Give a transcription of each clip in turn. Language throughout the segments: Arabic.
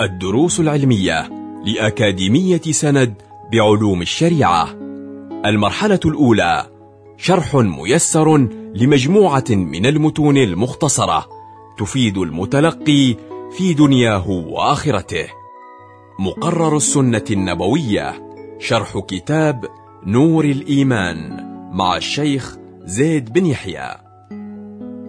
الدروس العلمية لأكاديمية سند بعلوم الشريعة. المرحلة الأولى شرح ميسر لمجموعة من المتون المختصرة تفيد المتلقي في دنياه وآخرته. مقرر السنة النبوية شرح كتاب نور الإيمان مع الشيخ زيد بن يحيى.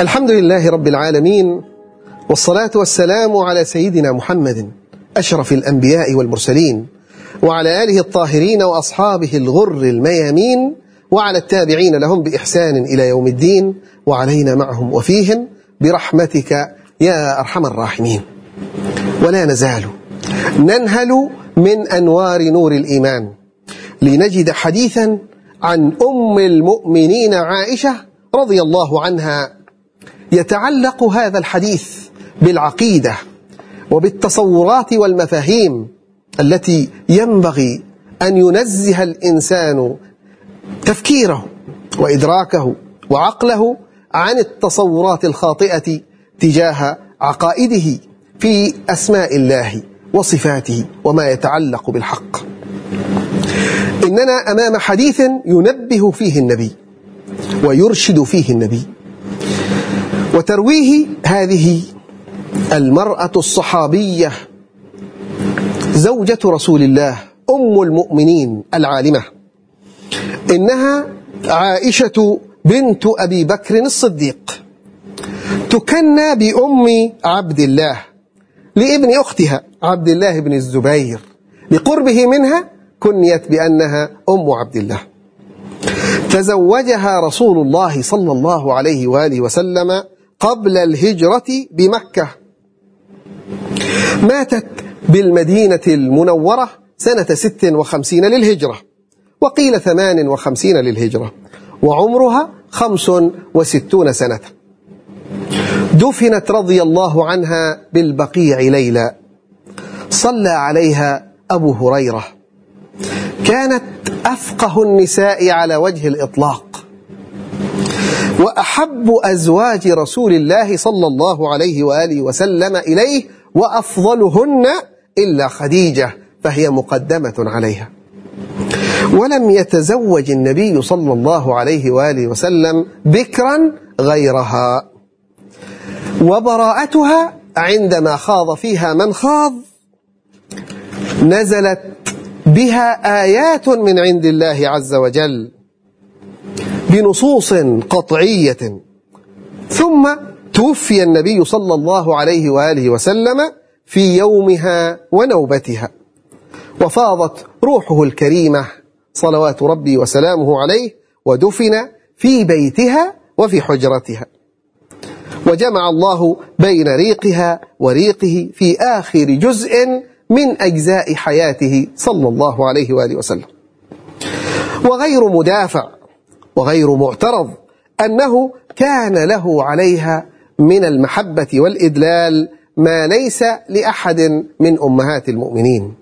الحمد لله رب العالمين والصلاة والسلام على سيدنا محمد أشرف الأنبياء والمرسلين وعلى آله الطاهرين وأصحابه الغر الميامين وعلى التابعين لهم بإحسان إلى يوم الدين وعلينا معهم وفيهم برحمتك يا أرحم الراحمين. ولا نزال ننهل من أنوار نور الإيمان لنجد حديثا عن أم المؤمنين عائشة رضي الله عنها يتعلق هذا الحديث بالعقيدة وبالتصورات والمفاهيم التي ينبغي أن ينزه الإنسان تفكيره وإدراكه وعقله عن التصورات الخاطئة تجاه عقائده في أسماء الله وصفاته وما يتعلق بالحق. إننا أمام حديث ينبه فيه النبي ويرشد فيه النبي وترويه هذه المرأة الصحابية زوجة رسول الله أم المؤمنين العالمة. إنها عائشة بنت أبي بكر الصديق. تكنى بأم عبد الله لابن أختها عبد الله بن الزبير. لقربه منها كنيت بأنها أم عبد الله. تزوجها رسول الله صلى الله عليه وآله وسلم قبل الهجرة بمكة. ماتت بالمدينة المنورة سنة ست وخمسين للهجرة وقيل ثمان وخمسين للهجرة وعمرها خمس وستون سنة. دفنت رضي الله عنها بالبقيع ليلا صلى عليها أبو هريرة. كانت أفقه النساء على وجه الإطلاق. وأحب أزواج رسول الله صلى الله عليه وآله وسلم إليه وأفضلهن إلا خديجة فهي مقدمة عليها. ولم يتزوج النبي صلى الله عليه وآله وسلم بكرا غيرها. وبراءتها عندما خاض فيها من خاض نزلت بها آيات من عند الله عز وجل بنصوص قطعية. ثم توفي النبي صلى الله عليه وآله وسلم في يومها ونوبتها. وفاضت روحه الكريمة صلوات ربي وسلامه عليه ودفن في بيتها وفي حجرتها. وجمع الله بين ريقها وريقه في آخر جزء من أجزاء حياته صلى الله عليه وآله وسلم. وغير مدافع وغير معترض أنه كان له عليها من المحبة والإدلال ما ليس لأحد من أمهات المؤمنين.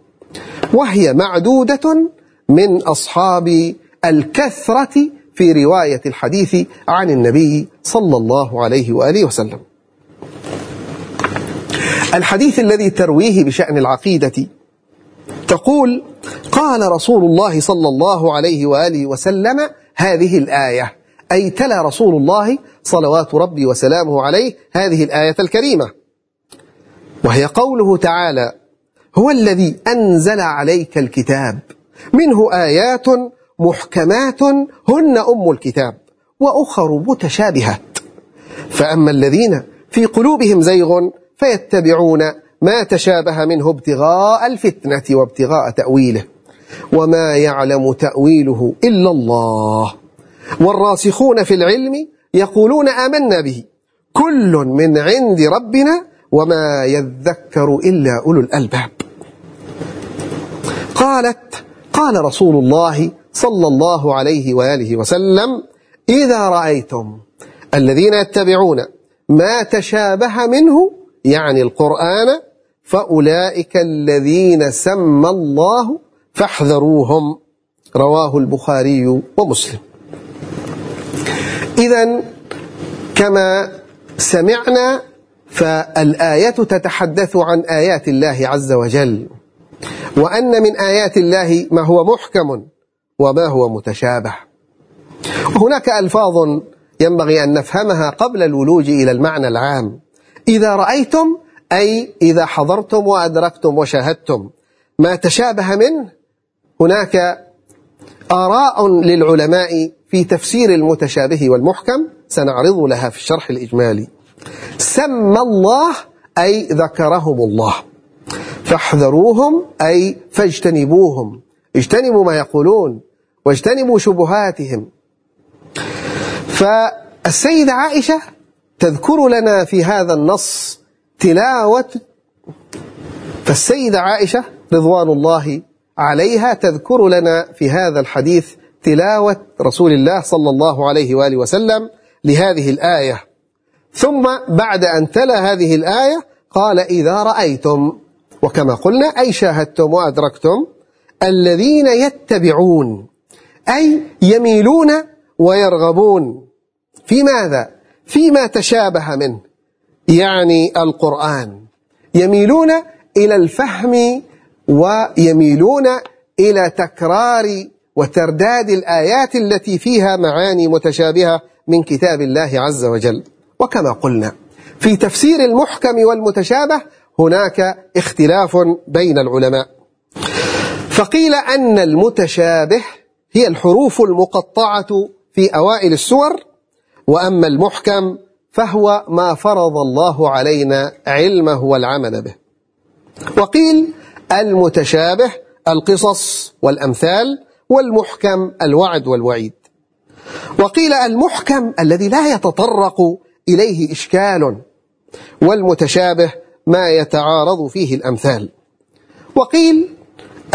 وهي معدودة من أصحاب الكثرة في رواية الحديث عن النبي صلى الله عليه وآله وسلم. الحديث الذي ترويه بشأن العقيدة تقول قال رسول الله صلى الله عليه وآله وسلم هذه الآية أي تلا رسول الله صلوات ربي وسلامه عليه هذه الآية الكريمة. وهي قوله تعالى هو الذي أنزل عليك الكتاب منه آيات محكمات هن أم الكتاب وأخر متشابهات. فأما الذين في قلوبهم زيغ فيتبعون ما تشابه منه ابتغاء الفتنة وابتغاء تأويله وما يعلم تأويله إلا الله. والراسخون في العلم يقولون آمنا به. كل من عند ربنا وما يذكر إلا أولو الألباب. قالت قال رسول الله صلى الله عليه وآله وسلم إذا رأيتم الذين يتبعون ما تشابه منه يعني القرآن فأولئك الذين سمى الله فاحذروهم. رواه البخاري ومسلم. إذا كما سمعنا فالآية تتحدث عن آيات الله عز وجل وأن من آيات الله ما هو محكم وما هو متشابه. هناك ألفاظ ينبغي أن نفهمها قبل الولوج إلى المعنى العام. إذا رأيتم أي إذا حضرتم وأدركتم وشاهدتم ما تشابه منه هناك آراء للعلماء في تفسير المتشابه والمحكم سنعرض لها في الشرح الإجمالي. سمى الله أي ذكرهم الله. فاحذروهم أي فاجتنبوهم. اجتنبوا ما يقولون واجتنبوا شبهاتهم. فالسيدة عائشة تذكر لنا في هذا النص تلاوة فالسيدة عائشة رضوان الله عليها تذكر لنا في هذا الحديث تلاوة رسول الله صلى الله عليه وآله وسلم لهذه الآية. ثم بعد أن تلا هذه الآية قال إذا رأيتم وكما قلنا أي شاهدتم وأدركتم الذين يتبعون أي يميلون ويرغبون. في ماذا؟ فيما تشابه منه يعني القرآن. يميلون إلى الفهم ويميلون إلى تكرار وترداد الآيات التي فيها معاني متشابهة من كتاب الله عز وجل. وكما قلنا في تفسير المحكم والمتشابه هناك اختلاف بين العلماء. فقيل أن المتشابه هي الحروف المقطعة في أوائل السور وأما المحكم فهو ما فرض الله علينا علمه والعمل به. وقيل المتشابه القصص والأمثال والمحكم الوعد والوعيد. وقيل المحكم الذي لا يتطرق إليه إشكال والمتشابه ما يتعارض فيه الأمثال. وقيل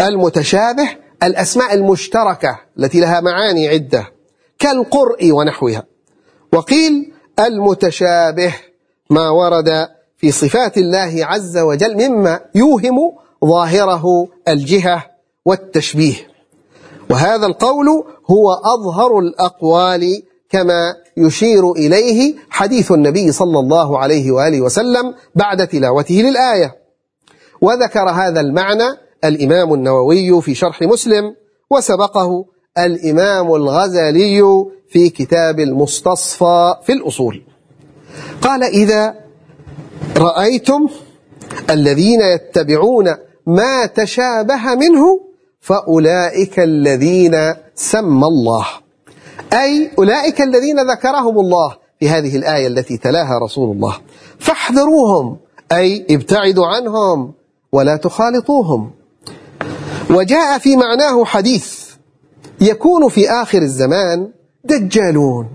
المتشابه الأسماء المشتركة التي لها معاني عدة كالقرء ونحوها. وقيل المتشابه ما ورد في صفات الله عز وجل مما يوهم ظاهره الجهة والتشبيه. وهذا القول هو أظهر الأقوال كما يشير إليه حديث النبي صلى الله عليه وآله وسلم بعد تلاوته للآية. وذكر هذا المعنى الإمام النووي في شرح مسلم وسبقه الإمام الغزالي في كتاب المستصفى في الأصول. قال إذا رأيتم الذين يتبعون ما تشابه منه فأولئك الذين سمى الله. أي أولئك الذين ذكرهم الله في هذه الآية التي تلاها رسول الله. فاحذروهم. أي ابتعدوا عنهم ولا تخالطوهم. وجاء في معناه حديث يكون في آخر الزمان دجالون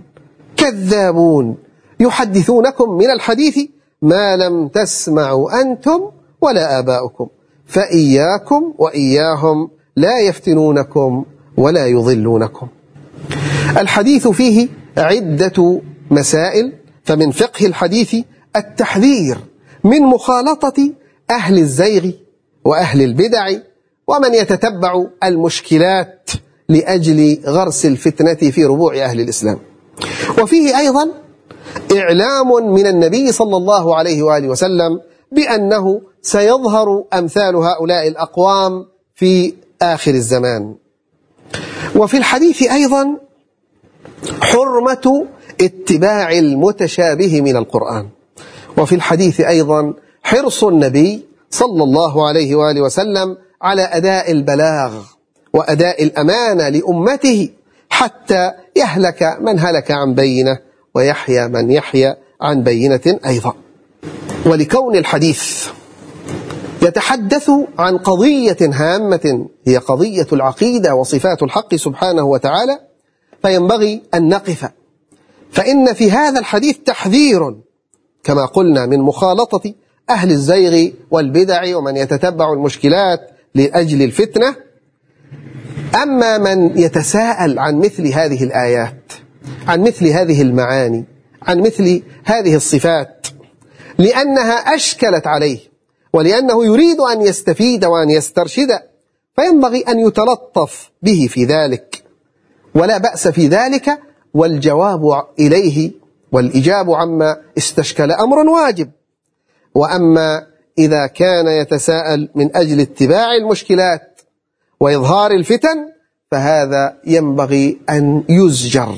كذابون يحدثونكم من الحديث ما لم تسمعوا أنتم ولا آباؤكم. فإياكم وإياهم لا يفتنونكم ولا يضلونكم. الحديث فيه عدة مسائل فمن فقه الحديث التحذير من مخالطة أهل الزيغ وأهل البدع ومن يتتبع المشكلات لأجل غرس الفتنة في ربوع أهل الإسلام. وفيه أيضا إعلام من النبي صلى الله عليه وآله وسلم بأنه سيظهر أمثال هؤلاء الأقوام في آخر الزمان. وفي الحديث أيضا حرمة اتباع المتشابه من القرآن. وفي الحديث أيضا حرص النبي صلى الله عليه وآله وسلم على أداء البلاغ وأداء الأمانة لأمته حتى يهلك من هلك عن بينة ويحيى من يحيى عن بينة أيضا. ولكون الحديث يتحدث عن قضية هامة هي قضية العقيدة وصفات الحق سبحانه وتعالى فينبغي أن نقف. فإن في هذا الحديث تحذير كما قلنا من مخالطة أهل الزيغ والبدع ومن يتتبع المشكلات لأجل الفتنة. أما من يتساءل عن مثل هذه الآيات عن مثل هذه المعاني عن مثل هذه الصفات لأنها أشكلت عليه ولأنه يريد أن يستفيد وأن يسترشد فينبغي أن يتلطف به في ذلك. ولا بأس في ذلك والجواب إليه والإجاب عما استشكل أمر واجب. وأما إذا كان يتساءل من أجل اتباع المشكلات وإظهار الفتن فهذا ينبغي أن يزجر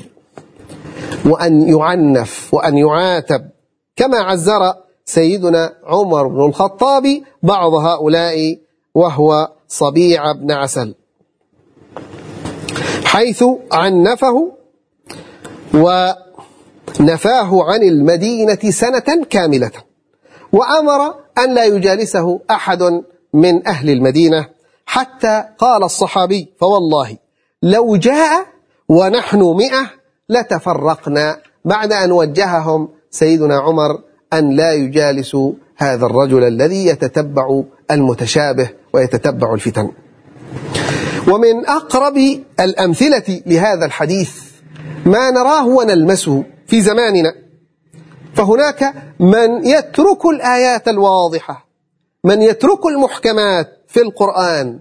وأن يعنف وأن يعاتب. كما عزر سيدنا عمر بن الخطاب بعض هؤلاء وهو صبيع بن عسل. حيث عنفه ونفاه عن المدينة سنة كاملة وأمر أن لا يجالسه أحد من أهل المدينة حتى قال الصحابي فوالله لو جاء ونحن مئة لتفرقنا بعد أن وجههم سيدنا عمر أن لا يجالسوا هذا الرجل الذي يتتبع المتشابه ويتتبع الفتن. ومن أقرب الأمثلة لهذا الحديث ما نراه ونلمسه في زماننا فهناك من يترك الآيات الواضحة من يترك المحكمات في القرآن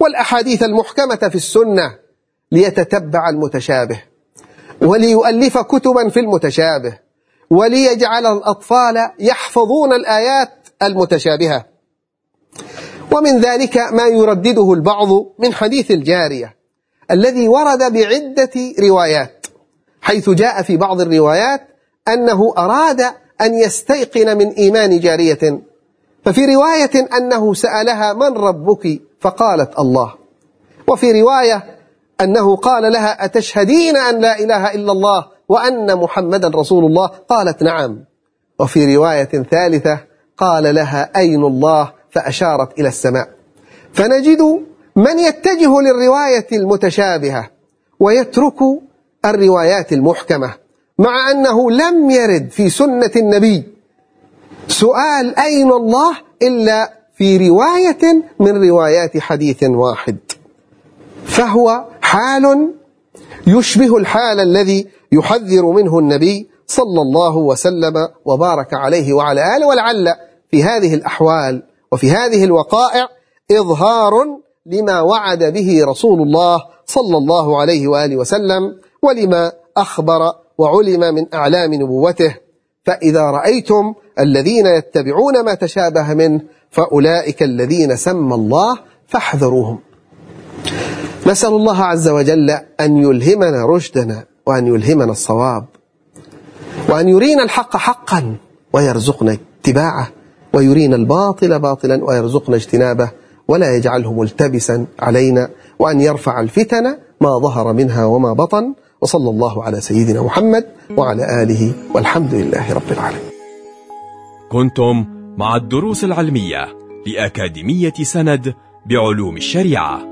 والأحاديث المحكمة في السنة ليتتبع المتشابه وليؤلف كتبا في المتشابه. وليجعل الأطفال يحفظون الآيات المتشابهة. ومن ذلك ما يردده البعض من حديث الجارية الذي ورد بعدة روايات حيث جاء في بعض الروايات أنه أراد أن يستيقن من إيمان جارية. ففي رواية أنه سألها من ربك؟ فقالت الله. وفي رواية أنه قال لها أتشهدين أن لا إله إلا الله؟ وأن محمدا رسول الله؟ قالت نعم. وفي رواية ثالثة قال لها أين الله؟ فأشارت إلى السماء. فنجد من يتجه للرواية المتشابهة ويترك الروايات المحكمة مع أنه لم يرد في سنة النبي سؤال أين الله؟ إلا في رواية من روايات حديث واحد. فهو حال يشبه الحال الذي يحذر منه النبي صلى الله وسلم وبارك عليه وعلى آله ولعل في هذه الأحوال وفي هذه الوقائع إظهار لما وعد به رسول الله صلى الله عليه وآله وسلم ولما أخبر وعلم من أعلام نبوته. فإذا رأيتم الذين يتبعون ما تشابه منه فأولئك الذين سمى الله فاحذروهم. نسأل الله عز وجل أن يلهمنا رشدنا. وأن يلهمنا الصواب وأن يرينا الحق حقا ويرزقنا اتباعه ويرينا الباطل باطلا ويرزقنا اجتنابه ولا يجعله ملتبسا علينا وأن يرفع الفتن ما ظهر منها وما بطن. وصلى الله على سيدنا محمد وعلى آله والحمد لله رب العالمين. كنتم مع الدروس العلمية لأكاديمية سند بعلوم الشريعة.